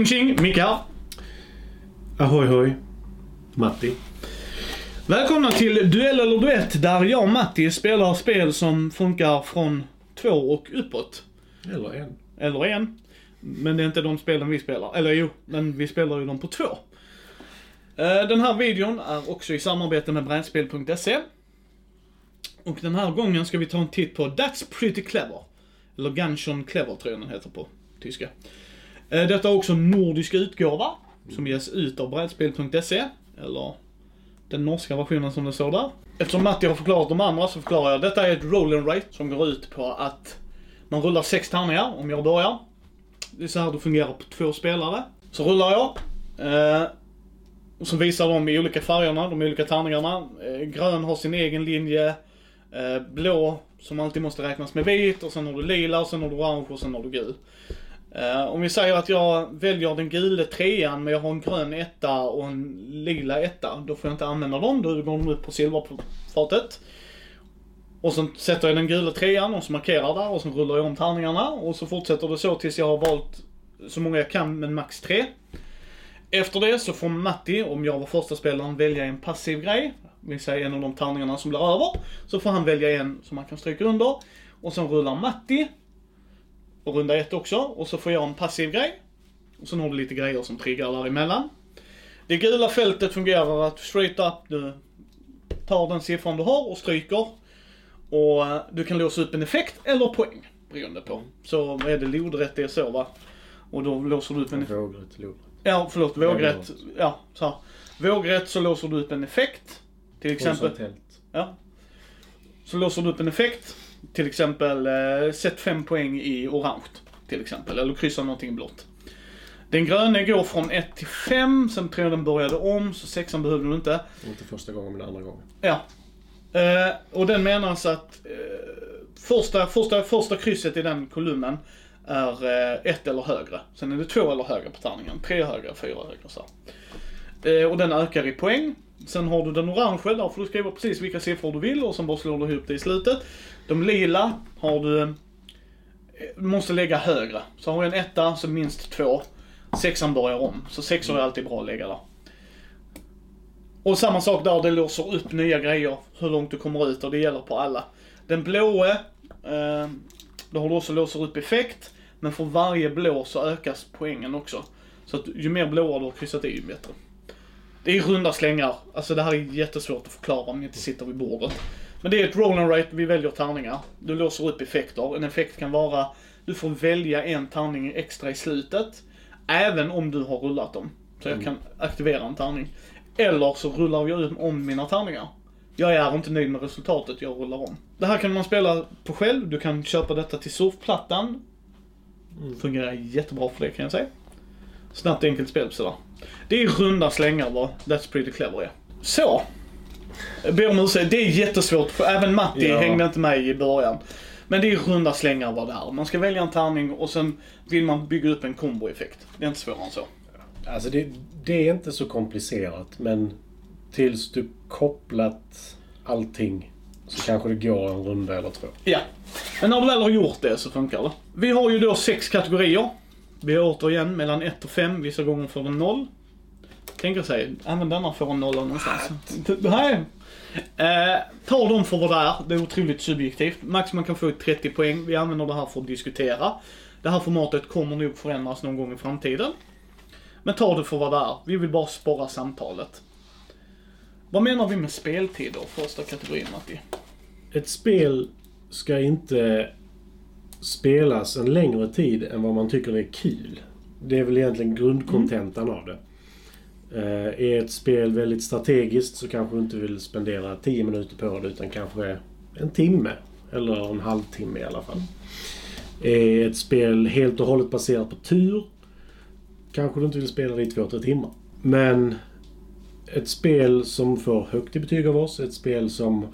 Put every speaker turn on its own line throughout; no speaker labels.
Tjing tjing, Micke här.
Ahoy hoj. Matti.
Välkomna till Duell eller Duett där jag och Matti spelar spel som funkar från två och uppåt.
Eller en.
Eller en. Men det är inte de spelen vi spelar. Eller jo, men vi spelar ju dem på två. Eh, Den här videon är också i samarbete med brädspel.se. Och den här gången ska vi ta en titt på That's Pretty Clever. Eller Gunshon Clever tror jag den heter på tyska. Eh, detta är också en nordisk utgåva som ges ut av brädspel.se. Eller den norska versionen som det står där. Eftersom Matti har förklarat de andra så förklarar jag. Detta är ett roll and write som går ut på att man rullar sex tärningar om jag börjar. Det är så här det fungerar på två spelare. Så rullar jag. Eh, och så visar de i olika färgerna, de olika tärningarna. Eh, grön har sin egen linje. Eh, blå, som alltid måste räknas med vit. Och sen har du lila, och sen har du orange och sen har du gul. Uh, om vi säger att jag väljer den gula trean men jag har en grön etta och en lila etta. Då får jag inte använda dem, då går de upp på silverfatet. Och sen sätter jag den gula trean och så markerar där och så rullar jag om tärningarna. Och så fortsätter det så tills jag har valt så många jag kan men max tre. Efter det så får Matti, om jag var första spelaren, välja en passiv grej. Vi säger en av de tärningarna som blir över. Så får han välja en som han kan stryka under. Och sen rullar Matti. Och runda ett också. Och så får jag en passiv grej. Och sen har du lite grejer som triggar däremellan. Det gula fältet fungerar att straight up, du tar den siffran du har och stryker. Och eh, du kan låsa upp en effekt eller poäng. Beroende på. Så är det lodrätt det är så va. Och då låser du upp en
Vågrätt, lodrätt.
Ja, förlåt. Vågrätt. Ja, så här. Vågrätt så låser du upp en effekt. Till exempel. Ja. Så låser du upp en effekt. Till exempel, eh, sätt fem poäng i orange. Till exempel. Eller kryssa någonting blått. Den gröna går från 1 till 5, sen tror jag den började om, så sexan behövde du inte.
Inte första gången men andra gången.
Ja. Eh, och den menas att eh, första, första, första krysset i den kolumnen är eh, ett eller högre. Sen är det två eller högre på tärningen. Tre högre, fyra högre så. Eh, och den ökar i poäng. Sen har du den orange, där får du skriva precis vilka siffror du vill och sen bara slår du ihop det i slutet. De lila har du, du måste lägga högre. Så har du en etta så minst två. Sexan börjar om. Så sexor är alltid bra att lägga där. Och samma sak där, det låser upp nya grejer. Hur långt du kommer ut och det gäller på alla. Den blåe, eh, då har du också låser upp effekt. Men för varje blå så ökas poängen också. Så att ju mer blåa du har kryssat i, ju bättre. Det är runda slängar. Alltså det här är jättesvårt att förklara om ni inte sitter vid bordet. Men det är ett roll and write, vi väljer tärningar. Du låser upp effekter. En effekt kan vara, du får välja en tärning extra i slutet. Även om du har rullat dem. Så jag kan aktivera en tärning. Eller så rullar jag om mina tärningar. Jag är inte nöjd med resultatet, jag rullar om. Det här kan man spela på själv, du kan köpa detta till surfplattan. Fungerar jättebra för det kan jag säga. Snabbt enkelt spel sådär. Det är runda slängar vad That's Pretty Clever är. Så. Jag ber om ursäkt, det är jättesvårt för även Matti
Ja.
hängde inte med i början. Men det är runda slängar vad det är. Man ska välja en tärning och sen vill man bygga upp en komboeffekt. Det är inte svårare än så.
Alltså det, det är inte så komplicerat men tills du kopplat allting så kanske det går en runda eller två.
Ja. Men när du väl har gjort det så funkar det. Vi har ju då sex kategorier. Vi har återigen mellan 1 och 5, vissa gånger får den 0. Tänker sig, även denna får en nolla någonstans. Nej. Eh, ta dem för vad det är. Det är otroligt subjektivt. Max man kan få 30 poäng. Vi använder det här för att diskutera. Det här formatet kommer nog förändras någon gång i framtiden. Men ta det för vad det är. Vi vill bara spara samtalet. Vad menar vi med speltid då? Första kategorin Matti.
Ett spel ska inte spelas en längre tid än vad man tycker är kul. Det är väl egentligen grundkontentan av det. Eh, är ett spel väldigt strategiskt så kanske du inte vill spendera 10 minuter på det utan kanske en timme. Eller en halvtimme i alla fall. Är ett spel helt och hållet baserat på tur kanske du inte vill spela det i två, tre timmar. Men ett spel som får högt i betyg av oss, ett spel som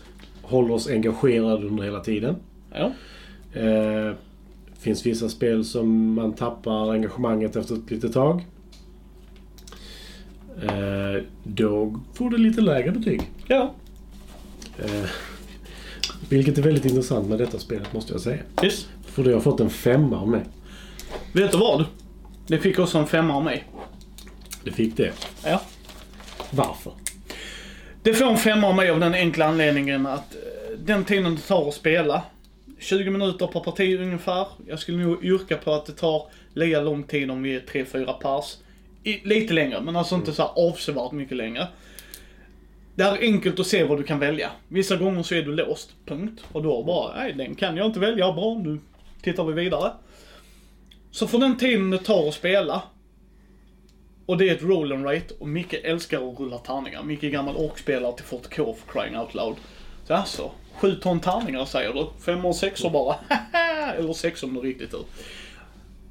håller oss engagerade under hela tiden.
Ja.
Eh, finns vissa spel som man tappar engagemanget efter ett litet tag. Eh, då får det lite lägre betyg.
Ja.
Eh, vilket är väldigt intressant med detta spelet måste jag säga.
Visst.
För det har fått en femma av mig.
Vet du vad? Det fick också en femma av mig.
Det fick det.
Ja.
Varför?
Det får en femma av mig av den enkla anledningen att eh, den tiden det tar att spela, 20 minuter per parti ungefär. Jag skulle nog yrka på att det tar lika lång tid om vi är 3-4 pers. I, lite längre, men alltså inte så här avsevärt mycket längre. Det är enkelt att se vad du kan välja. Vissa gånger så är du låst, punkt. Och då bara, nej den kan jag inte välja, bra nu tittar vi vidare. Så för den tiden det tar att spela, och det är ett roll and rate och Micke älskar att rulla tärningar. Micke är gammal orkspelare till 40K för crying out loud. Så alltså, sju ton tärningar säger du. Fem och sexor bara. Eller sex om du riktigt tur.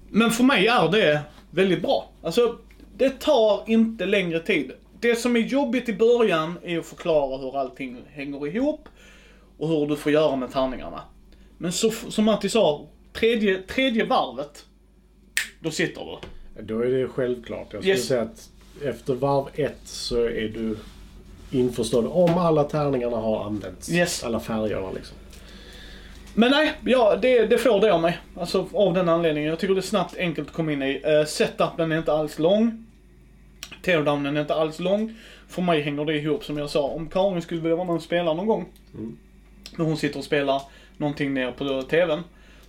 Men för mig är det väldigt bra. Alltså, det tar inte längre tid. Det som är jobbigt i början är att förklara hur allting hänger ihop och hur du får göra med tärningarna. Men så, som Matti sa, tredje, tredje varvet, då sitter du.
Då är det självklart. Jag skulle
Yes.
säga att efter varv ett så är du införstådd om alla tärningarna har använts.
Yes.
Alla färgerna liksom.
Men nej, ja, det, det får det av mig. Alltså av den anledningen. Jag tycker det är snabbt, enkelt att komma in i. Uh, setupen är inte alls lång. Teardownen är inte alls lång. För mig hänger det ihop som jag sa. Om Karin skulle vilja vara med och spela någon gång. När hon sitter och spelar någonting ner på TVn.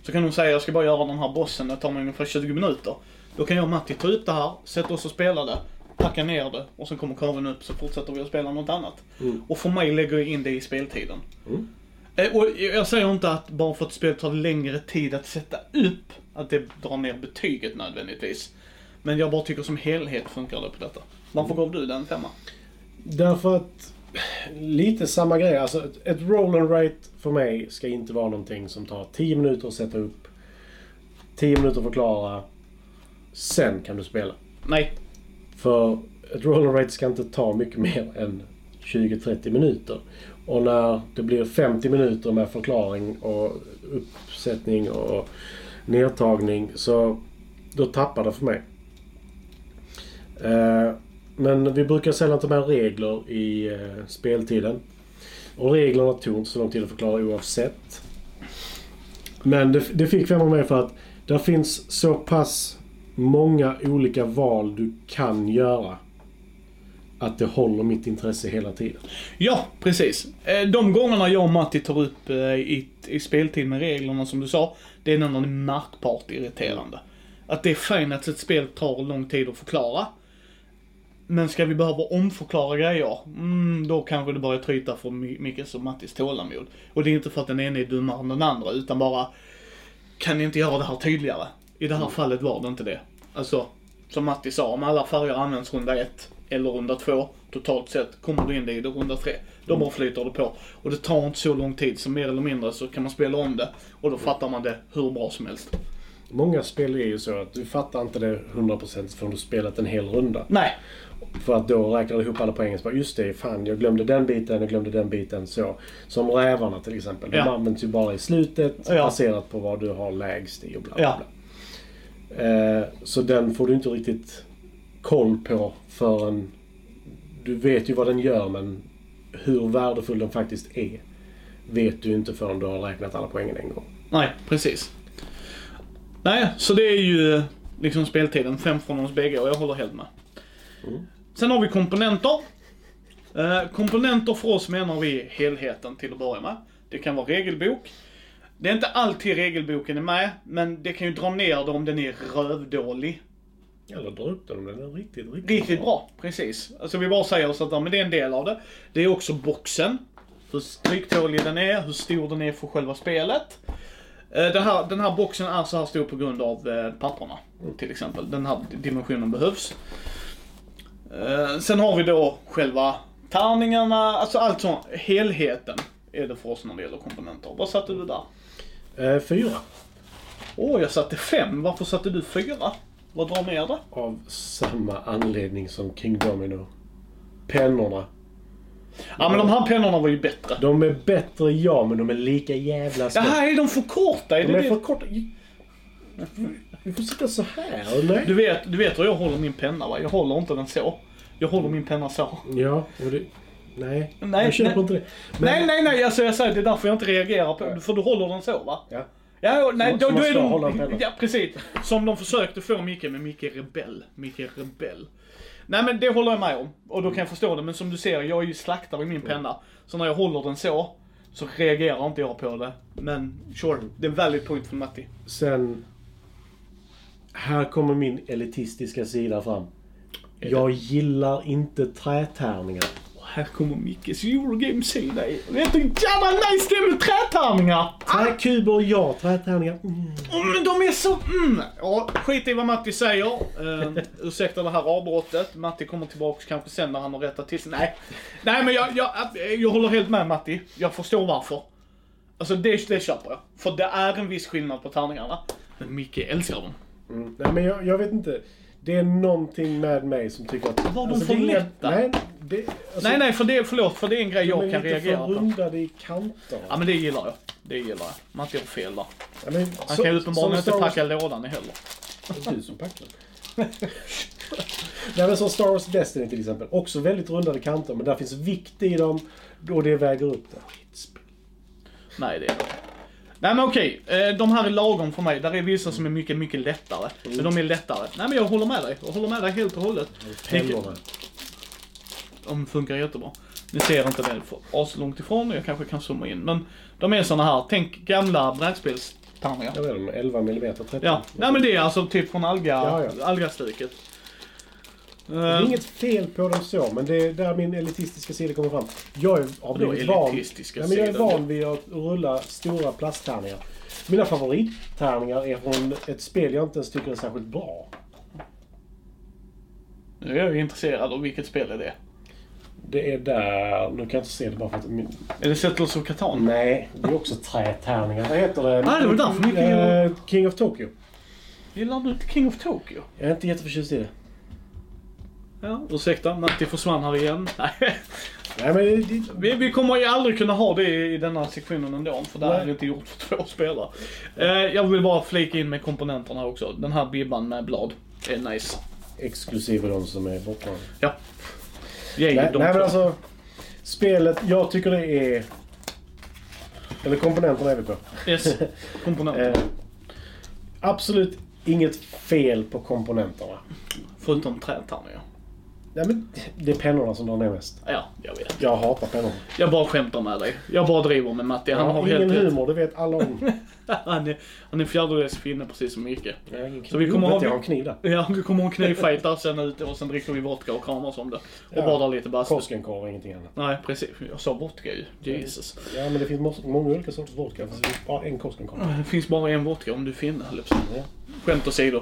Så kan hon säga jag ska bara göra den här bossen, det tar mig ungefär 20 minuter. Då kan jag och Matti ta ut det här, sätta oss och spela det, packa ner det och sen kommer Karin upp så fortsätter vi att spela något annat. Och för mig lägger jag in det i speltiden.
Mm.
Eh, Och jag säger inte att bara för att spelet tar längre tid att sätta upp, att det drar ner betyget nödvändigtvis. Men jag bara tycker som helhet funkar det på detta. Varför gav du den femma?
Därför att lite samma grej. Alltså ett, roll and rate för mig ska inte vara någonting som tar 10 minuter att sätta upp. 10 minuter att förklara. Sen kan du spela.
Nej.
För ett roller rate ska inte ta mycket mer än 20-30 minuter. Och när det blir 50 minuter med förklaring och uppsättning och nedtagning så då tappar det för mig. Eh, men vi brukar sällan ta med regler i eh, speltiden. Och reglerna tog inte så lång tid att förklara oavsett. Men det, det fick fem av mig för att det finns så pass många olika val du kan göra. Att det håller mitt intresse hela tiden.
Ja, precis. Eh, de gångerna jag och Matti tar upp eh, i, i speltid med reglerna som du sa, det är när det är märkbart irriterande. Att det är fint att ett spel tar lång tid att förklara. Men ska vi behöva omförklara grejer, mm, då kanske det börjar tryta för Mickes och Mattis tålamod. Och det är inte för att den ena är dummare än den andra, utan bara, kan ni inte göra det här tydligare? I det här fallet var det inte det. Alltså, som Matti sa, om alla färger används runda ett eller runda två, totalt sett, kommer du in i det runda tre. Då bara flyter det på. Och det tar inte så lång tid, så mer eller mindre så kan man spela om det. Och då fattar man det hur bra som helst.
Många spel är ju så att du fattar inte det 100% förrän du spelat en hel runda.
Nej,
För att då räknar du ihop alla poäng. Så bara, just det, fan jag glömde den biten, jag glömde den biten. Så. Som rävarna till exempel. De
Ja.
används ju bara i slutet
Ja.
baserat på vad du har lägst i och bla bla
Ja.
Eh, så den får du inte riktigt koll på förrän... Du vet ju vad den gör men hur värdefull den faktiskt är vet du inte förrän du har räknat alla poängen en gång.
nej, precis. Nej, så det är ju liksom speltiden. Fem från oss bägge och jag håller helt med. Sen har vi komponenter. Eh, komponenter för oss menar vi helheten till att börja med. Det kan vara regelbok. Det är inte alltid regelboken är med, men det kan ju dra ner det om den är rövdålig.
Eller dra upp den om den är riktigt, riktigt,
Riktigt bra, precis. Alltså vi bara säger så att ja, men det är en del av det. Det är också boxen. Hur stryktålig den är, hur stor den är för själva spelet. Eh, Den här, den här boxen är så här stor på grund av eh, papperna, till exempel. Den här dimensionen behövs. Eh, Sen har vi då själva tärningarna, alltså allt sånt. Helheten är det för oss när det gäller komponenter. Vad satte du där?
Eh, fyra.
Åh, jag satte fem. Varför satte du fyra? Vad drar ner det?
Av samma anledning som King Domino. Pennorna.
Ja, men de här pennorna var ju bättre.
De är bättre, ja, men de är lika jävla små.
Jaha, är de för korta? Är
De är
det?
för korta. Vi får sitta så här, nej?
Du vet, du vet hur jag håller min penna va? Jag håller inte den så. Jag håller min penna så.
Ja, och det... Nej,
Nej,
jag köper
nej.
inte det. Men,
Nej, nej, nej. Alltså jag säger det är därför jag inte reagerar på För du håller den så va?
Ja.
Ja, nej,
Som-
då,
som
då är de... Ja, precis. Som de försökte få Micke, men Micke är rebell. Micke är rebell. Nej men det håller jag med om. Och då kan jag förstå det. Men som du ser, jag är ju slaktare i min penna. Så när jag håller den så, så reagerar inte jag på det. Men sure, det är en valid point från Matti.
Sen... Här kommer min elitistiska sida fram. Jag gillar inte trätärningar.
Här kommer Mickes Eurogame-sida. Vet du jävla nice det är med trätärningar?
Träkuber, ja. Trätärningar, mm.
Oh, men de är så... Mm. Ja, skit i vad Matti säger. Uh, ursäkta det här avbrottet. Matti kommer tillbaka kanske sen när han har rättat till sig. Nej, Nej men jag, jag, jag håller helt med Matti. Jag förstår varför. Alltså det, det köper jag. För det är en viss skillnad på tärningarna. Men Micke älskar dem.
Mm. Nej men jag, jag vet inte. Det är någonting med mig som tycker att...
Var de
alltså,
för
är inga-
lätta?
Nej, det, alltså,
nej, nej, för det, förlåt, för det är en grej
de är
jag kan
lite
reagera
för
på.
rundade i kanterna.
Ja men det gillar jag. Det gillar jag. Matti har fel där.
Ja, men,
Han
så-
kan ju uppenbarligen inte
Star Wars-
packa lådan heller.
Det är du som packar. Nej men som Star Wars Destiny till exempel. Också väldigt rundade kanter men där finns vikt i dem och det väger upp det.
Nej, det är det Nej men okej, eh, de här är lagom för mig. Där är vissa som är mycket, mycket lättare. Men de är lättare. Nej men jag håller med dig. Jag håller med dig helt och hållet. De funkar jättebra. Ni ser inte det för as långt ifrån, jag kanske kan zooma in. Men de är såna här, tänk gamla brädspelstärningar.
Jag vet inte, 11 mm 30.
Ja, nej men det är alltså typ från Alga,
Ja, ja.
Alga-stuket.
Det är
Eh,
inget fel på dem så, men det är där min elitistiska sida kommer fram. Jag är, har blivit van, ja, men jag är van vid att rulla stora plasttärningar. Mina favorittärningar är från ett spel jag inte ens tycker är särskilt bra.
nu är jag intresserad av vilket spel är det
Det är där... Nu kan jag inte se det bara för att... Min,
Är det Settlers of Catan?
nej, det är också trätärningar. Vad heter det?
Ah, det var därför mycket
Eh, King of Tokyo.
Gillar du inte King of Tokyo?
Jag är inte jätteförtjust i det.
Ja, ursäkta, Matti försvann här igen. Nej.
Nej, men
Vi, vi kommer ju aldrig kunna ha det i denna sektionen ändå, för det här är inte gjort för två spelare. Eh, jag vill bara flika in med komponenterna också. Den här bibban med blad är nice.
exklusive de som är borta.
Ja. Ge
Nej, nej men alltså. Spelet, jag tycker det är... Eller komponenterna är vi på.
Yes, komponenter.
Eh, absolut inget fel på komponenterna.
Förutom trätärningar.
Nej, men det är pennorna som drar ner mest.
Ja, jag vet.
Jag hatar pennorna.
Jag bara skämtar med dig. Jag bara driver med Matti. Han
Jag
har
ingen
helt
humor, det vet alla om.
Han är, han är fjärdedels finne precis som Micke.
Jag har ingen
Så vi kommer ha-
Jag har en kniv där.
Ja, vi kommer ha en knivfight där sen ute och sen dricker vi vodka och kramas om det. Och
Ja.
badar lite bastu.
Koskenkorv och ingenting annat.
Nej, precis. Jag sa vodka ju. Jesus.
Ja, men det finns många, olika sorters vodka. Det finns bara en Koskenkorv.
Det finns bara en vodka om du är finne, höll jag på att säga.
Ja.
Skämt åsido.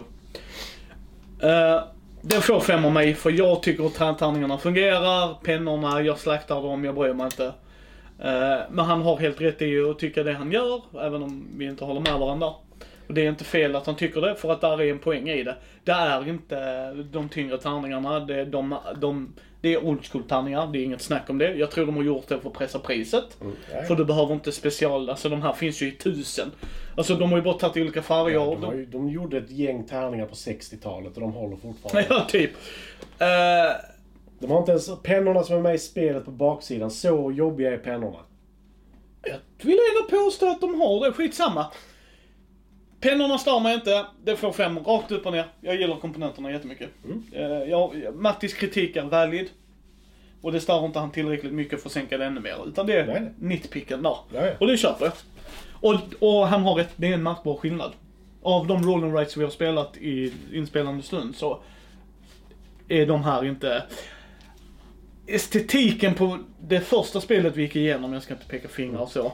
Uh, den får fem av mig för jag tycker att tärningarna fungerar. Pennorna, jag slaktar dem, jag bryr mig inte. Eh, men han har helt rätt i att tycka det han gör, även om vi inte håller med varandra. Och det är inte fel att han tycker det, för att där är en poäng i det. Det är inte de tyngre tärningarna, det är, de, de, det är old school tärningar, det är inget snack om det. Jag tror de har gjort det för att pressa priset.
Mm.
För du behöver inte special, alltså de här finns ju i tusen. Alltså de har ju bara tagit olika färger.
Ja, de, ju, de gjorde ett gäng tärningar på 60-talet och de håller fortfarande.
ja, typ. Eh,
De har inte ens pennorna som är med i spelet på baksidan. Så jobbiga är pennorna.
jag vill ändå påstå att de har det, skitsamma. Pennorna stör mig inte, det får fem rakt upp och ner. Jag gillar komponenterna jättemycket.
Mm.
Eh, jag, Mattis kritik är valid. Och det stör inte han tillräckligt mycket för att sänka det ännu mer. Utan det är
Nej, nej.
nitpicken där.
Ja.
Och det köper jag. Och, och han har rätt, det är en märkbar skillnad. Av de roll and rights vi har spelat i inspelande stund så är de här inte... Estetiken på det första spelet vi gick igenom, jag ska inte peka fingrar och så.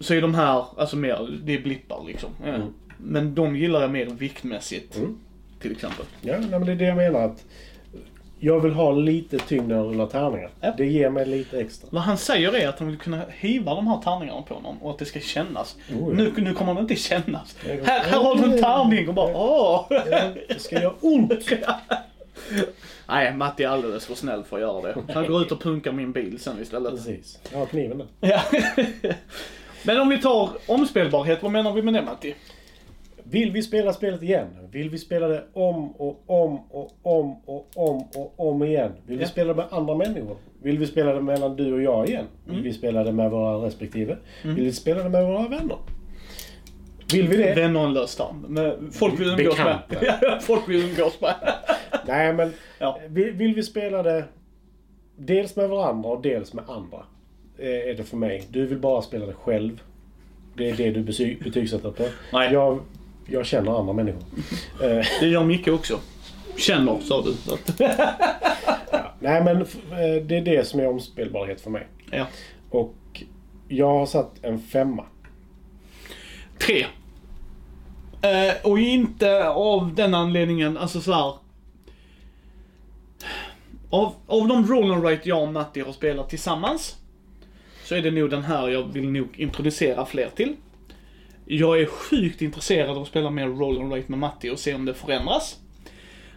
Så är de här, alltså mer, det är blippar liksom. Ja.
Mm.
Men de gillar jag mer viktmässigt.
Mm.
Till exempel.
Ja, nej, men det är det jag menar. att Jag vill ha lite tyngd när jag rullar tärningar.
Ja.
Det ger mig lite extra.
Vad han säger är att han vill kunna hiva de här tärningarna på någon och att det ska kännas.
Oh, ja.
nu, nu kommer det inte kännas.
Nej,
Här, här har du en tärning och bara åh!
Ja, det ska göra ont.
Nej, Matti är alldeles för snäll för att göra det. Han går ut och punkar min bil sen istället.
Precis. Jag har kniven där.
Ja. Men om vi tar omspelbarhet, vad menar vi med det Matti?
Vill vi spela spelet igen? Vill vi spela det om och om och om och om och om igen? Vill vi
Ja.
spela det med andra människor? Vill vi spela det mellan du och jag igen? Vill vi spela det med våra respektive? Vill vi spela det med våra vänner? Vill vi det?
Vänner är en lös term. Folk vill umgås med. Folk vill umgås med.
Nej, men
Ja.
vill, vill vi spela det dels med varandra och dels med andra? Eh, Är det för mig. Du vill bara spela det själv. Det är det du betygsätter på.
Nej.
Jag, jag känner andra människor. Eh,
Det gör Micke också. Känner, sa du. Att-
Nej, men eh, det är det som är omspelbarhet för mig.
Ja.
Och jag har satt en femma.
Tre. Eh, och inte av den anledningen, alltså så här. Av, av de roll and write jag och Matti har spelat tillsammans. Så är det nog den här jag vill nog introducera fler till. Jag är sjukt intresserad av att spela mer roll and write med Matti och se om det förändras.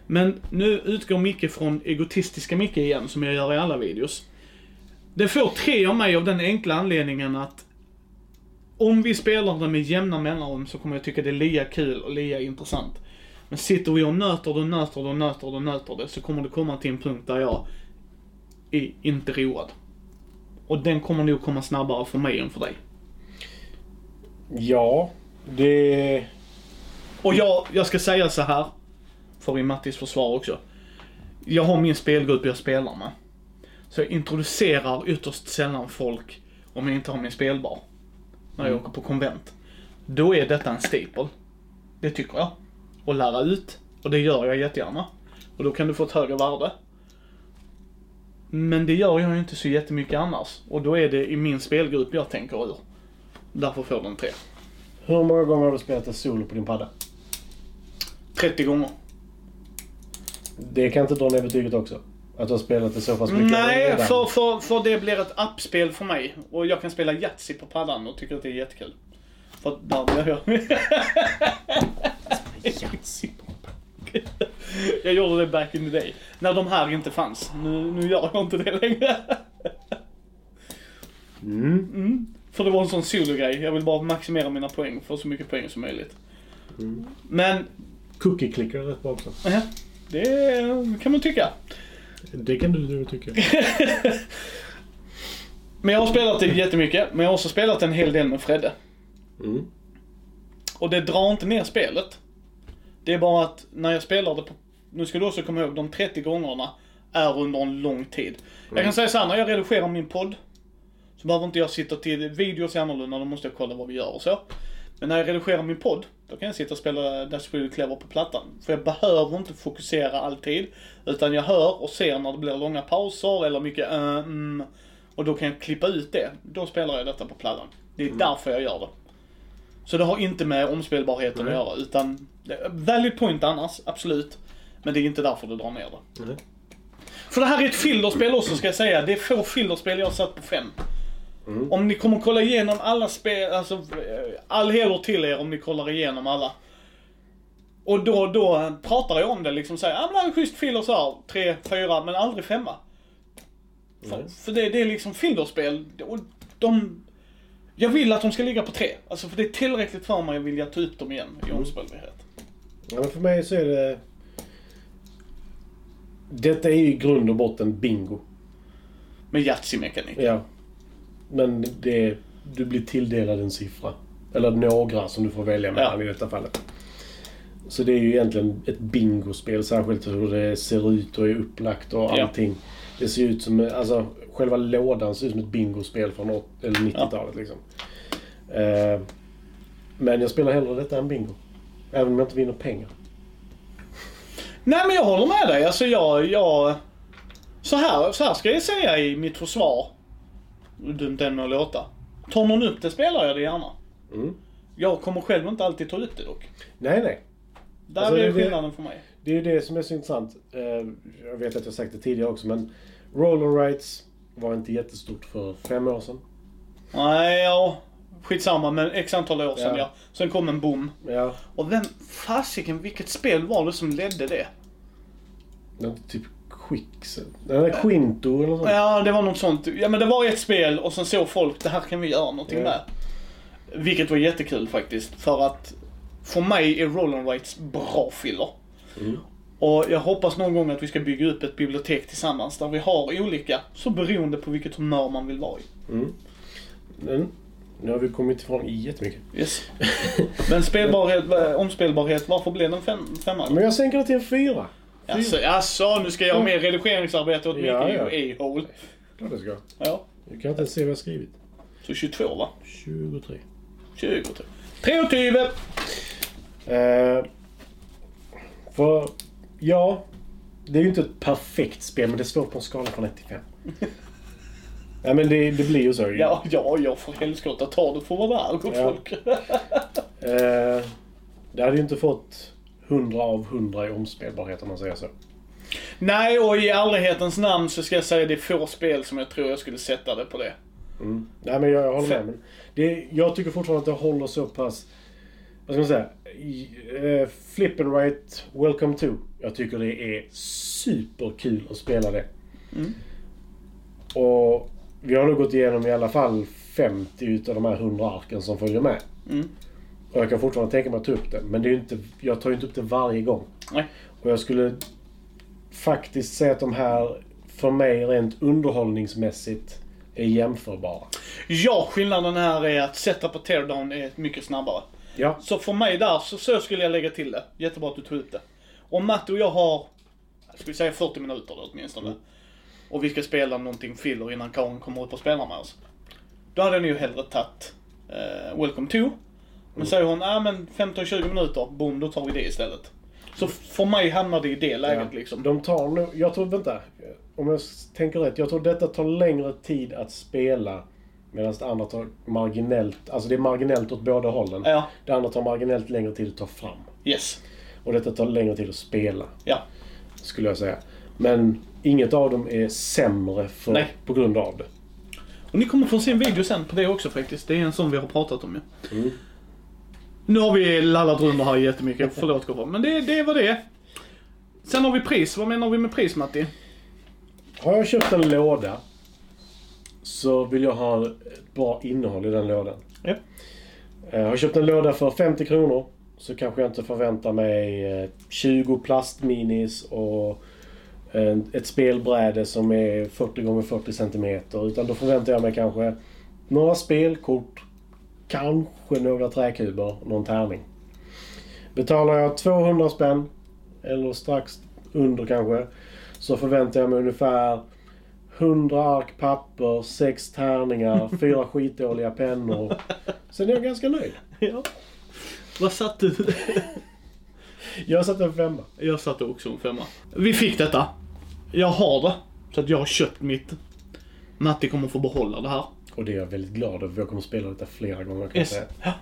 Men nu utgår Micke från egotistiska Micke igen, som jag gör i alla videos. Det får tre av mig av den enkla anledningen att om vi spelar det med jämna mellanrum så kommer jag tycka det är lika kul och lika intressant. Men sitter vi och nöter det och nöter det och nöter det och nöter det så kommer det komma till en punkt där jag är inte road. Och den kommer nog komma snabbare för mig än för dig.
Ja, det...
Och jag, jag ska säga så här för i Mattis försvar också. Jag har min spelgrupp jag spelar med. Så jag introducerar ytterst sällan folk om jag inte har min spelbar. När jag åker på konvent. Då är detta en staple. Det tycker jag. Och lära ut. Och det gör jag jättegärna. Och då kan du få ett högre värde. Men det gör jag ju inte så jättemycket annars. Och då är det i min spelgrupp jag tänker ur. Därför får den tre.
Hur många gånger har du spelat ett solo på din padda?
30 gånger.
Det kan inte dra ner betyget också? Att du har spelat det så pass mycket
Nej, för, för, för det blir ett appspel för mig. Och jag kan spela Yatzy på paddan och tycker att det är jättekul. För där blir jag... jag gjorde det back in the day. När de här inte fanns. Nu, nu gör jag inte det längre.
Mm.
För det var en sån solo-grej. Jag vill bara maximera mina poäng. Få så mycket poäng som möjligt. Men,
Cookie clicker är rätt bra också.
ja, det kan man tycka.
Det kan du nu tycka.
Men jag har spelat det jättemycket. Men jag har också spelat en hel del med Fredde.
Mm.
Och det drar inte ner spelet. Det är bara att när jag spelar det på, nu ska du också komma ihåg, de 30 gångerna är under en lång tid. Jag kan säga såhär, när jag redigerar min podd, så behöver inte jag sitta till, videos är annorlunda, då måste jag kolla vad vi gör och så. Men när jag redigerar min podd, då kan jag sitta och spela That's Really Clever på plattan. För jag behöver inte fokusera alltid, utan jag hör och ser när det blir långa pauser eller mycket uh, mm, och då kan jag klippa ut det. Då spelar jag detta på plattan. Det är därför jag gör det. Så det har inte med omspelbarheten
Nej.
att göra, utan valid point annars, absolut. Men det är inte därför det drar ner det.
Nej.
För det här är ett fillerspel också ska jag säga. Det är få fillerspel jag har satt på fem.
Mm.
Om ni kommer kolla igenom alla spel, alltså eh, all heder till er om ni kollar igenom alla. Och då, då pratar jag om det liksom säger, ja men det här är schysst filler så här, tre, fyra, men aldrig femma. För,
Nej.
för det, det är liksom fillerspel och de, jag vill att de ska ligga på tre. Alltså för det är tillräckligt för mig att vilja ta upp dem igen i omspelbarhet.
Ja, men för mig så är det... Detta är ju i grund och botten bingo.
Med Yatzy-mekanik.
Ja. Men det, du blir tilldelad en siffra. Eller några som du får välja mellan
Ja.
i detta fallet. Så det är ju egentligen ett bingospel, särskilt hur det ser ut och är upplagt och
Ja.
Det ser ut som, alltså själva lådan ser ut som ett bingospel från åt- eller 90-talet liksom. Eh, men jag spelar hellre detta än bingo. Även om jag inte vinner pengar.
Nej men jag håller med dig. Alltså jag, jag... Så här, så här ska jag säga i mitt försvar. Hur dumt det än må låta. Tar någon upp det spelar jag det gärna.
Mm.
Jag kommer själv inte alltid ta ut det dock.
Nej, nej.
Där
Alltså,
är
det-
skillnaden för mig.
Det är ju det som är så intressant. Eh, Jag vet att jag sagt det tidigare också, men roller rights var inte jättestort för fem år sedan.
Nej, ja. Skitsamma, men x antal år sedan ja.
Ja.
Sen kom en boom.
Ja,
Och vem fasiken, vilket spel var det som ledde det?
var typ Quixel. Eller Quinto eller något sånt.
Ja, det var något sånt. Ja men det var ett spel och sen såg folk, det här kan vi göra någonting
Ja.
med. Vilket var jättekul faktiskt. För att för mig är Roll and Rights bra filler.
Mm.
Och jag hoppas någon gång att vi ska bygga upp ett bibliotek tillsammans där vi har olika, så beroende på vilket humör man vill vara i.
Mm. Men Nu har vi kommit ifrån jättemycket.
Yes. Men spelbarhet, eh, omspelbarhet, varför blev den fem, femma?
Men jag sänker det till en fyra.
Alltså, alltså, nu ska jag ha mer redigeringsarbete åt
Ja,
Micke,
ja.
you a-hole.
Klart det ska.
Ja.
Jag kan inte ens se vad jag skrivit.
Så 22 va?
23.
23. 23!
Eh, för, ja. Det är ju inte ett perfekt spel, men det svårt på en skala från 1 till 5. ja, men det, det blir ju så.
Ja, ja, ja för helskotta. Ta det för vad det är, gott
Ja.
folk.
Eh, det hade ju inte fått 100 av 100 i omspelbarhet om man säger så.
Nej, och i ärlighetens namn så ska jag säga det är få spel som jag tror jag skulle sätta det på det.
Mm. Nej, men jag, jag håller med. Men det, jag tycker fortfarande att det håller så pass... Vad ska man säga? Uh, Flip and right, welcome to. Jag tycker det är superkul att spela det.
Mm.
Och vi har nog gått igenom i alla fall 50 utav de här 100 arken som följer med.
Mm.
Och jag kan fortfarande tänka mig att ta upp det. Men det är inte, jag tar ju inte upp det varje gång.
Nej.
Och jag skulle faktiskt säga att de här, för mig rent underhållningsmässigt, är jämförbara.
Ja, skillnaden här är att sätta på teardown är mycket snabbare.
Ja.
Så för mig där, så, så skulle jag lägga till det. Jättebra att du tog upp det. Om Matte och jag har, ska vi säga 40 minuter då åtminstone. Och vi ska spela någonting filler innan Karin kommer upp och spelar med oss. Då hade jag nog hellre tagit eh, Welcome to. Men säger hon, ja men 15-20 minuter, boom, då tar vi det istället. Så för mig hamnar det i det läget
Ja.
liksom.
De tar nog, jag tror, vänta. Om jag tänker rätt. Jag tror detta tar längre tid att spela. Medan det andra tar marginellt, alltså det är marginellt åt båda hållen.
Ja,
Det andra tar marginellt längre tid att ta fram.
yes.
Och detta tar längre tid att spela.
Ja.
Skulle jag säga. Men inget av dem är sämre för,
Nej.
på grund av det.
Och ni kommer få se en video sen på det också faktiskt. Det är en sån vi har pratat om ju.
Mm.
Nu har vi lallat runt här jättemycket, förlåt Koffer. Men det, det var det. Sen har vi pris. Vad menar vi med pris Matti?
Har jag köpt en låda så vill jag ha ett bra innehåll i den lådan.
Ja.
Eh, Har jag köpt en låda för 50 kronor så kanske jag inte förväntar mig eh, 20 plastminis och en- ett spelbräde som är 40 gånger 40 centimeter. Utan då förväntar jag mig kanske några spelkort, kanske några träkuber, någon tärning. Betalar jag 200 spänn, eller strax under kanske, så förväntar jag mig ungefär 100 ark papper, 6 tärningar, fyra skitdåliga pennor. Sen är jag ganska nöjd.
Ja. Vad satte du?
Jag satte en femma.
Jag satte också en femma. Vi fick detta. Jag har det. Så att jag har köpt mitt. Matti kommer få behålla det här.
Och det är jag väldigt glad över, jag kommer spela detta flera gånger kan jag
Yes.
säga.
Ja.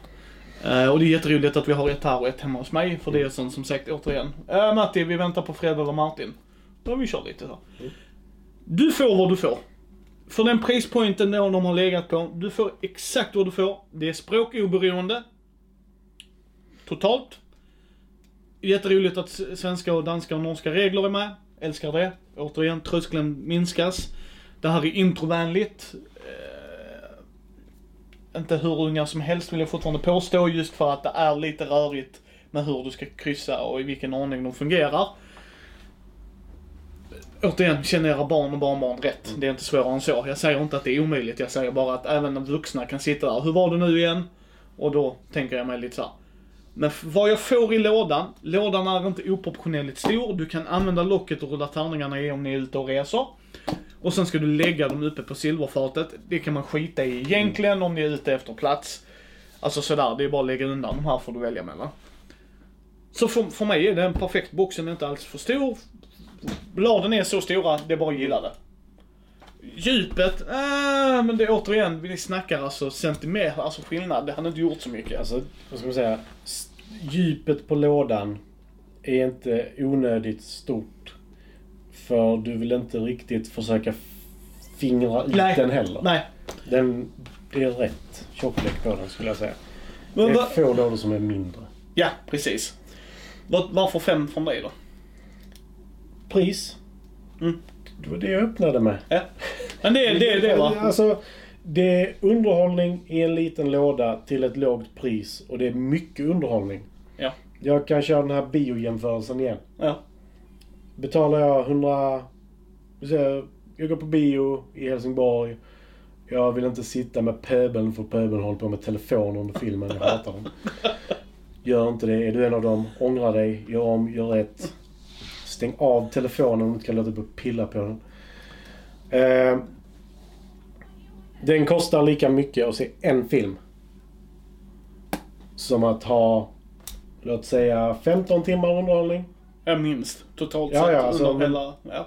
Eh, och det är jätteroligt att vi har ett här och ett hemma hos mig. För det är som, som sagt återigen. Uh, Matti, vi väntar på Fred eller Martin. Då vi kör lite så. Du får vad du får. För den prispointen då de har legat på. Du får exakt vad du får. Det är språkoberoende. Totalt. Jätteroligt att svenska och danska och norska regler är med. Älskar det. Återigen, tröskeln minskas. Det här är introvänligt. Eh, inte hur unga som helst vill jag fortfarande påstå just för att det är lite rörigt med hur du ska kryssa och i vilken ordning de fungerar. Återigen, känner era barn och barnbarn rätt. Det är inte svårare än så. Jag säger inte att det är omöjligt, jag säger bara att även vuxna kan sitta där. Hur var det nu igen? Och då tänker jag mig lite så här. Men vad jag får i lådan, lådan är inte oproportionerligt stor. Du kan använda locket och rulla tärningarna i om ni är ute och reser. Och sen ska du lägga dem uppe på silverfatet. Det kan man skita i egentligen om ni är ute efter plats. Alltså sådär, det är bara att lägga undan de här får du välja mellan. Så för, för mig är det en perfekt box, den är inte alls för stor. Bladen är så stora, det är bara att gilla det. Djupet, äh, men det är återigen, vi snackar alltså centimeter, alltså skillnad. Det hade inte gjort så mycket.
Alltså, vad ska man säga? Djupet på lådan är inte onödigt stort. För du vill inte riktigt försöka fingra ut
Nej.
den heller.
Nej.
Den, det är rätt tjocklek på den skulle jag säga.
Men
det är
va,
få lådor som är mindre.
ja, precis. Var, varför fem från dig då?
Pris.
Mm.
Det var det jag öppnade med.
Ja. Men det är det, är det va?
Alltså, det är underhållning i en liten låda till ett lågt pris. Och det är mycket underhållning.
Ja.
Jag kan köra den här biojämförelsen igen.
Ja.
Betalar jag 100... vi säger, Jag går på bio i Helsingborg. Jag vill inte sitta med pöbeln för pöbeln håller på med telefonen under filmen. Jag hatar dem. Gör inte det. Är du en av dem, ångra dig. Gör om, gör rätt. Stäng av telefonen om du inte kan låta bli att pilla på den. Eh, den kostar lika mycket att se en film. Som att ha, låt säga 15 timmar underhållning.
Ja, minst. Totalt
Ja,
sett.
ja, alltså,
under hela... Ja.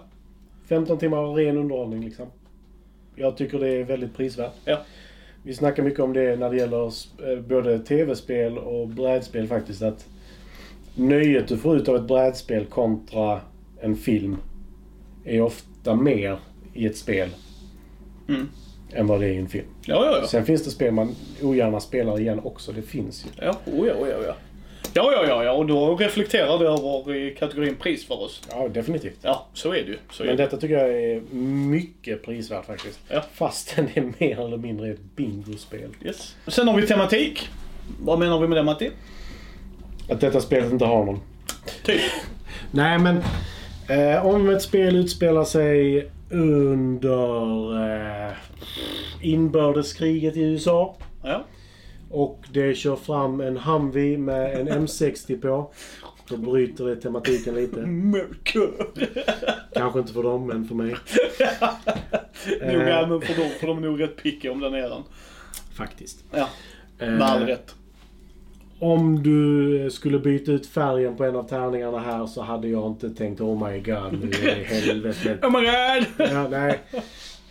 15 timmar ren underhållning liksom. Jag tycker det är väldigt prisvärt.
Ja.
Vi snackar mycket om det när det gäller eh, både tv-spel och brädspel faktiskt. Att nöjet du får ut av ett brädspel kontra en film är ofta mer i ett spel
Mm.
än vad det är i en film.
Ja, ja, ja.
Sen finns det spel man ogärna spelar igen också. Det finns ju.
Ja, oh, ja, oh, ja, ja. Ja, ja, ja, ja, och då reflekterar det över i kategorin pris för oss.
Ja, definitivt.
Ja, så är det ju. Så
Men
det.
detta tycker jag är mycket prisvärt faktiskt.
Ja.
Fastän det är mer eller mindre ett bingospel.
Yes. Sen har vi tematik. Vad menar vi med det Matti?
Att detta spelet inte har någon.
Typ.
Nej, men eh, om ett spel utspelar sig under eh, inbördeskriget i USA
Ja.
och det kör fram en Humvee med en M60 på. Då bryter det tematiken lite.
Mörker.
Kanske inte för dem, men för mig.
nog även för dem, för de är nog rätt pickiga om den är den.
Faktiskt.
Ja,
Eh,
med all rätt.
Om du skulle byta ut färgen på en av tärningarna här så hade jag inte tänkt oh my god, nu är det helvete.
Oh my god!
Ja, nej.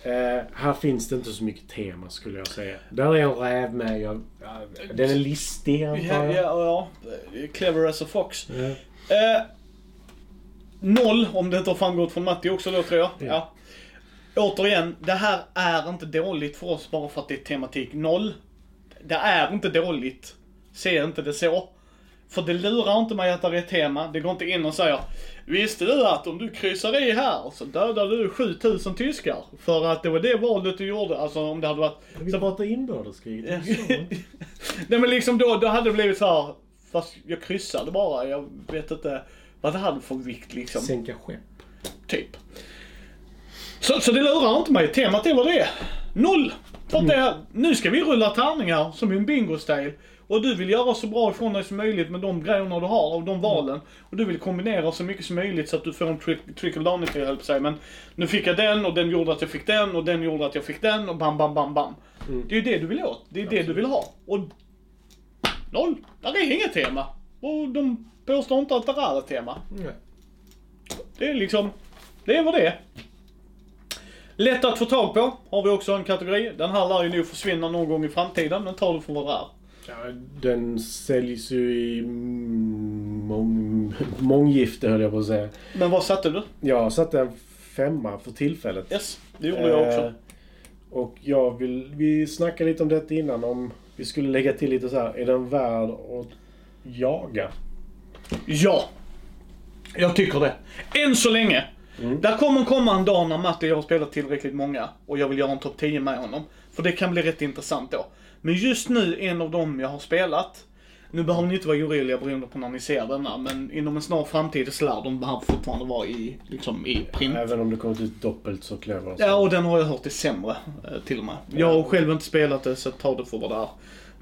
Eh, här finns det inte så mycket tema skulle jag säga. Där är en räv med. Jag, ja, den är listig antar
Ja,
jag.
ja, ja. Clever as a fox.
Ja.
Eh, noll, om det inte har framgått från Matti också då tror jag. Ja.
Ja.
Återigen, det här är inte dåligt för oss bara för att det är tematik. Noll. Det är inte dåligt. Se inte det så. För det lurar inte mig att det är ett tema. Det går inte in och säger Visste du att om du kryssar i här så dödar du 7000 tyskar? För att det var det valet du gjorde. Alltså om det hade varit...
Vi pratar inbördeskrig. så.
Nej men liksom då, då hade det blivit så här. Fast jag kryssade bara. Jag vet inte vad det hade för vikt liksom.
Sänka skepp.
Typ. Så, så det lurar inte mig. Temat är vad det är. Noll. För att det nu ska vi rulla tärningar som i en bingo-stil. Och du vill göra så bra ifrån dig som möjligt med de grejerna du har och de valen. Och du vill kombinera så mycket som möjligt så att du får en trick- trickle down effekt, höll säga. Men nu fick jag den och den gjorde att jag fick den och den gjorde att jag fick den och bam, bam, bam, bam. Det är ju det du vill åt. Det är det du vill ha. Och noll. Där är inget tema. Och de påstår inte att det är ett tema.
Nej.
Det är liksom, det är vad det är. Lätt att få tag på har vi också en kategori. Den här lär ju nog försvinna någon gång i framtiden, men ta det för vad det är.
Ja, den säljs ju i mång, månggifte höll jag på att säga.
Men vad satte du?
Jag satte en femma för tillfället.
Yes, det gjorde jag också.
Eh, Och jag vill, vi snackade lite om detta innan om vi skulle lägga till lite så här. Är den värd att jaga?
Ja. Jag tycker det. Än så länge.
Mm.
Där kommer komma en dag när Matti och jag har spelat tillräckligt många och jag vill göra en topp 10 med honom. För det kan bli rätt intressant då. Men just nu, en av dem jag har spelat. Nu behöver ni inte vara oroliga beroende på när ni ser denna, men inom en snar framtid så lär de behöva fortfarande vara i, liksom, i print.
Även om det kommit ut doppelt så clever.
Ja, och den har jag hört är sämre eh, till och med. Jag har själv inte spelat det, så ta det för vad det är.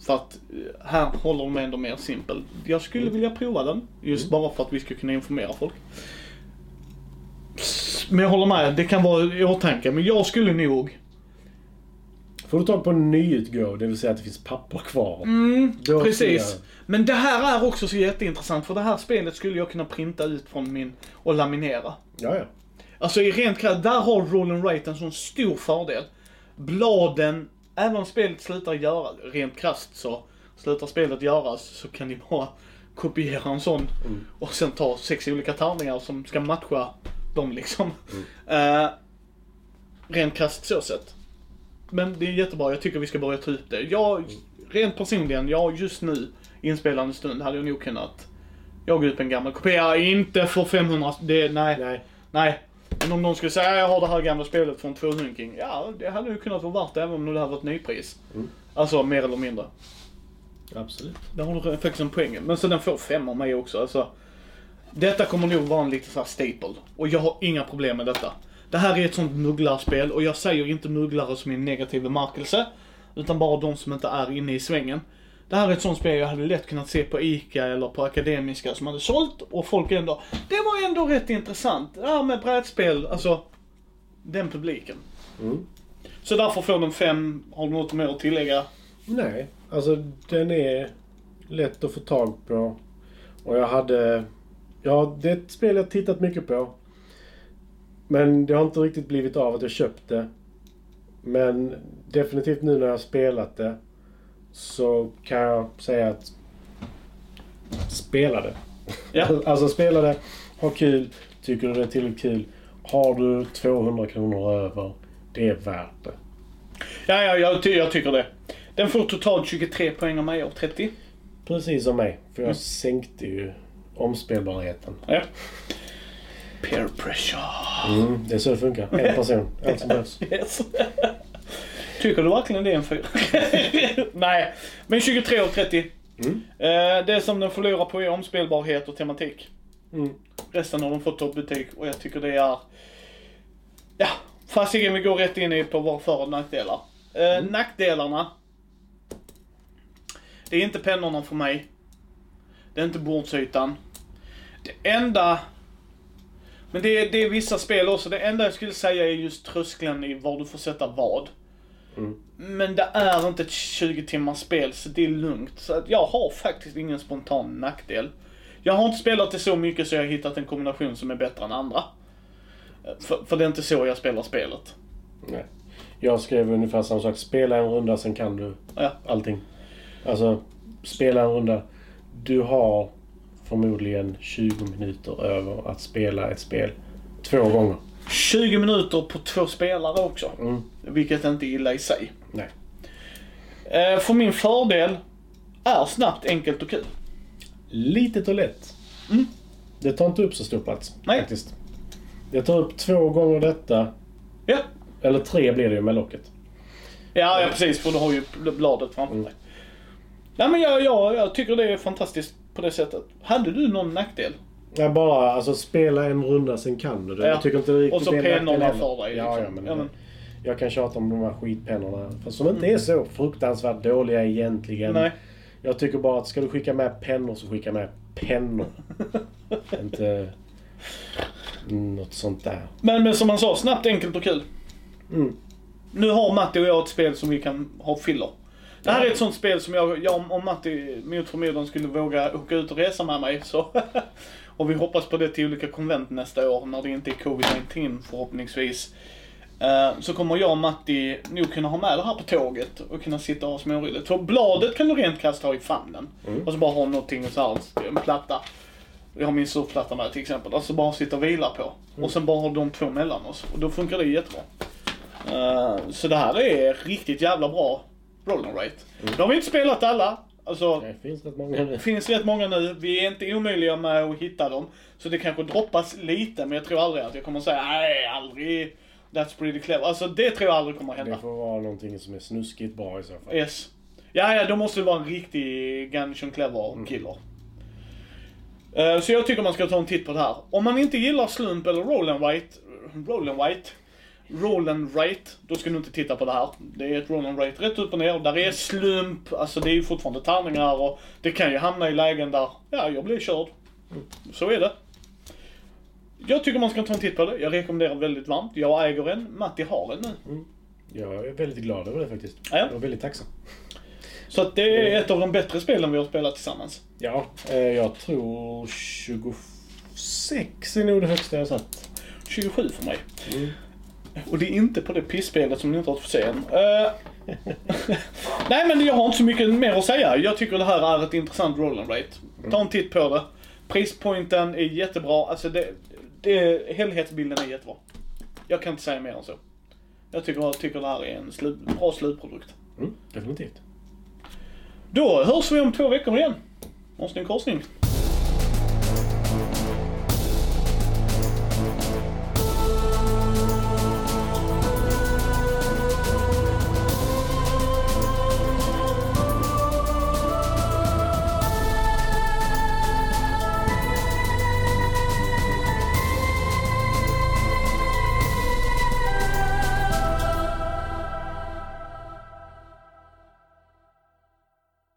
För att eh, här håller de ändå mer simpel. Jag skulle vilja prova den, just bara för att vi ska kunna informera folk. Men jag håller med, det kan vara i åtanke. Men jag skulle nog,
Får du tag på en nyutgåva, det vill säga att det finns papper kvar.
mm, precis.
jag-
Men det här är också så jätteintressant, för det här spelet skulle jag kunna printa ut från min och laminera.
Ja, ja.
Alltså i rent krasst, där har roll and rate en sån stor fördel. Bladen, även om spelet slutar göra, rent krasst så slutar spelet göras så kan ni bara kopiera en sån och sen ta sex olika tärningar som ska matcha dem liksom. Eh, rent krasst så sett. Men det är jättebra, jag tycker vi ska börja ta ut det. Jag, rent personligen, jag just nu, inspelande stund, hade jag nog kunnat jag går ut en gammal kopia, inte för 500, det, nej.
Nej.
Nej. Men om någon skulle säga jag har det här gamla spelet från 200 Ja, det hade ju kunnat vara värt det även om det hade varit nypris.
Mm.
Alltså mer eller mindre.
Absolut.
Där har du faktiskt en poäng. Men så den får fem av mig också. Alltså, detta kommer nog vara en lite såhär staple. Och jag har inga problem med detta. Det här är ett sånt mugglarspel och jag säger inte mugglare som en negativ bemärkelse. Utan bara de som inte är inne i svängen. Det här är ett sånt spel jag hade lätt kunnat se på ICA eller på Akademiska som hade sålt och folk ändå, det var ändå rätt intressant. Det här med brädspel, alltså den publiken.
Mm.
Så därför får den fem, har du något mer att tillägga?
Nej, alltså den är lätt att få tag på. Och jag hade... Ja, det är ett spel jag tittat mycket på. Men det har inte riktigt blivit av att jag köpt det. Men definitivt nu när jag har spelat det så kan jag säga att spela det.
Ja.
Alltså spela det, ha kul, tycker du det är tillräckligt kul. Har du 200 kronor över, det är värt det.
Ja, ja, jag, ty- jag tycker det. Den får totalt 23 poäng av mig av 30.
Precis som mig, för jag
Mm.
sänkte ju omspelbarheten.
Ja. Peer pressure.
Mm, det är så det funkar. En person, allt som behövs.
Yes. Tycker du verkligen det är en fyra? Nej, men 23 av 30.
Mm.
Eh, det som den förlorar på är omspelbarhet och tematik.
Mm.
Resten har de fått toppbetyg och jag tycker det är... Ja, fasiken vi går rätt in i på våra för och nackdelar. Eh, Nackdelarna. Det är inte pennorna för mig. Det är inte bordsytan. Det enda... Men det är, det är vissa spel också. Det enda jag skulle säga är just tröskeln i var du får sätta vad.
Mm.
Men det är inte ett 20 timmars spel så det är lugnt. Så att jag har faktiskt ingen spontan nackdel. Jag har inte spelat det så mycket så jag har hittat en kombination som är bättre än andra. För, för det är inte så jag spelar spelet.
Nej. Jag skrev ungefär samma sak. Spela en runda, sen kan du
Ja.
allting. Alltså, spela en runda. Du har förmodligen 20 minuter över att spela ett spel två gånger.
20 minuter på två spelare också.
Mm.
Vilket inte är illa i sig.
Nej.
Eh, för min fördel är snabbt, enkelt och kul.
Litet och lätt.
Mm.
Det tar inte upp så stor plats.
Nej.
Faktiskt. Det tar upp två gånger detta.
Ja.
Eller tre blir det ju med locket.
Ja, ja precis, för du har ju bladet framför
Mm.
dig. Nej men jag, jag, jag tycker det är fantastiskt på det sättet. Hade du någon nackdel?
Ja, bara alltså spela en runda, sen kan du det.
Ja.
Jag tycker inte riktigt
Och så pennorna för dig,
Ja,
liksom.
ja, men,
Ja, men-
Jag kan tjata om de här skitpennorna. Som inte är så fruktansvärt dåliga egentligen.
Nej.
Jag tycker bara att ska du skicka med pennor så skicka med pennor. inte något sånt där.
Men, men som man sa, snabbt, enkelt och kul.
Mm.
Nu har Matti och jag ett spel som vi kan ha filler. Det här är ett sånt spel som jag, jag om Matti mot förmodan skulle våga åka ut och resa med mig så. och vi hoppas på det till olika konvent nästa år när det inte är covid-19 förhoppningsvis. Eh, så kommer jag och Matti nog kunna ha med det här på tåget och kunna sitta och ha småroligt. För bladet kan du rent krasst ha i famnen.
Mm.
Och så bara ha någonting så här, en platta. Jag har min surfplatta med till exempel. Alltså bara sitta och vila på. Och sen bara ha de två mellan oss. Och då funkar det jättebra. Eh, så det här är riktigt jävla bra roll and rate. Nu har vi inte spelat alla. Alltså,
Det finns rätt många nu.
det finns rätt många nu. Vi är inte omöjliga med att hitta dem. Så det kanske droppas lite, men jag tror aldrig att jag kommer säga nej, aldrig. That's pretty clever. Alltså det tror jag aldrig kommer hända.
Det får vara någonting som är snuskigt bra i så fall.
Yes. Ja, ja, då måste det vara en riktig Gungeon Clever killer. Eh, Så jag tycker man ska ta en titt på det här. Om man inte gillar slump eller roll and write, roll and white, roll and write, då ska du inte titta på det här. Det är ett roll and write rätt upp och ner. Där är slump, alltså det är ju fortfarande tärningar och det kan ju hamna i lägen där, ja, jag blir körd. Så är det. Jag tycker man ska ta en titt på det. Jag rekommenderar väldigt varmt. Jag äger en, Matti har en nu.
Jag är väldigt glad över det faktiskt.
Ja.
Jag är väldigt tacksam.
Så att det är ett av de bättre spelen vi har spelat tillsammans.
Ja, eh, jag tror 26 är nog det högsta jag satt.
27 för mig.
Mm.
Och det är inte på det pissspelet som ni inte har fått se än. Eh, Nej men jag har inte så mycket mer att säga. Jag tycker det här är ett intressant roll and rate. Ta en titt på det. Prispointen är jättebra. Alltså det, det, helhetsbilden är jättebra. Jag kan inte säga mer än så. Jag tycker, jag tycker det här är en slut, bra slutprodukt.
Mm, definitivt.
Då hörs vi om två veckor igen. Måste en korsning.